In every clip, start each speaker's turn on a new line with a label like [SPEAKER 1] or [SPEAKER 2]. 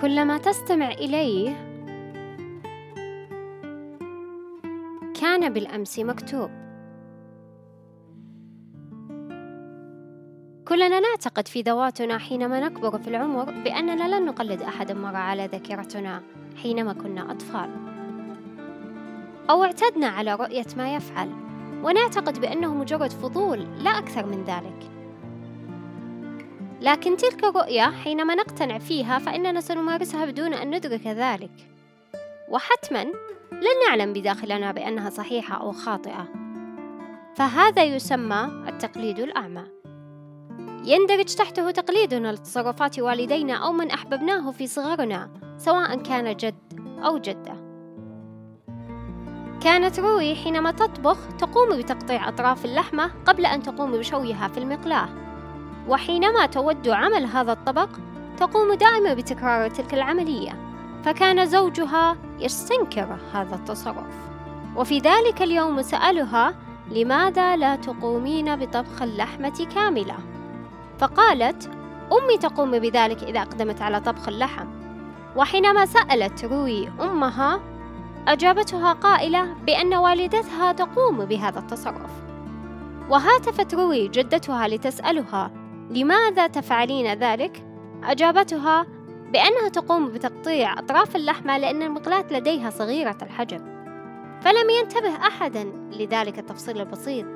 [SPEAKER 1] كلما تستمع إليه كان بالأمس مكتوب. كلنا نعتقد في ذواتنا حينما نكبر في العمر بأننا لن نقلد أحدا مر على ذاكرتنا حينما كنا أطفال. أو اعتدنا على رؤية ما يفعل ونعتقد بأنه مجرد فضول لا أكثر من ذلك. لكن تلك الرؤية حينما نقتنع فيها فإننا سنمارسها بدون أن ندرك ذلك. وحتما لن نعلم بداخلنا بأنها صحيحة أو خاطئة. فهذا يسمى التقليد الأعمى. يندرج تحته تقليدنا لتصرفات والدينا أو من أحببناه في صغرنا سواء كان جد أو جدة. كانت روي حينما تطبخ تقوم بتقطيع أطراف اللحمة قبل أن تقوم بشويها في المقلاة. وحينما تود عمل هذا الطبق تقوم دائما بتكرار تلك العملية فكان زوجها يستنكر هذا التصرف. وفي ذلك اليوم سألها لماذا لا تقومين بطبخ اللحمة كاملة؟ فقالت أمي تقوم بذلك إذا أقدمت على طبخ اللحم. وحينما سألت روي أمها أجابتها قائلة بأن والدتها تقوم بهذا التصرف. وهاتفت روي جدتها لتسألها لماذا تفعلين ذلك؟ أجابتها بأنها تقوم بتقطيع أطراف اللحمة لأن المقلاة لديها صغيرة الحجم فلم ينتبه أحدا لذلك التفصيل البسيط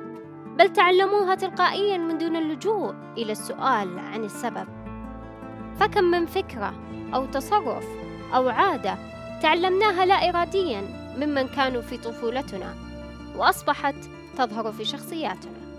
[SPEAKER 1] بل تعلموها تلقائيا من دون اللجوء إلى السؤال عن السبب فكم من فكرة أو تصرف أو عادة تعلمناها لا إراديا ممن كانوا في طفولتنا وأصبحت تظهر في شخصياتنا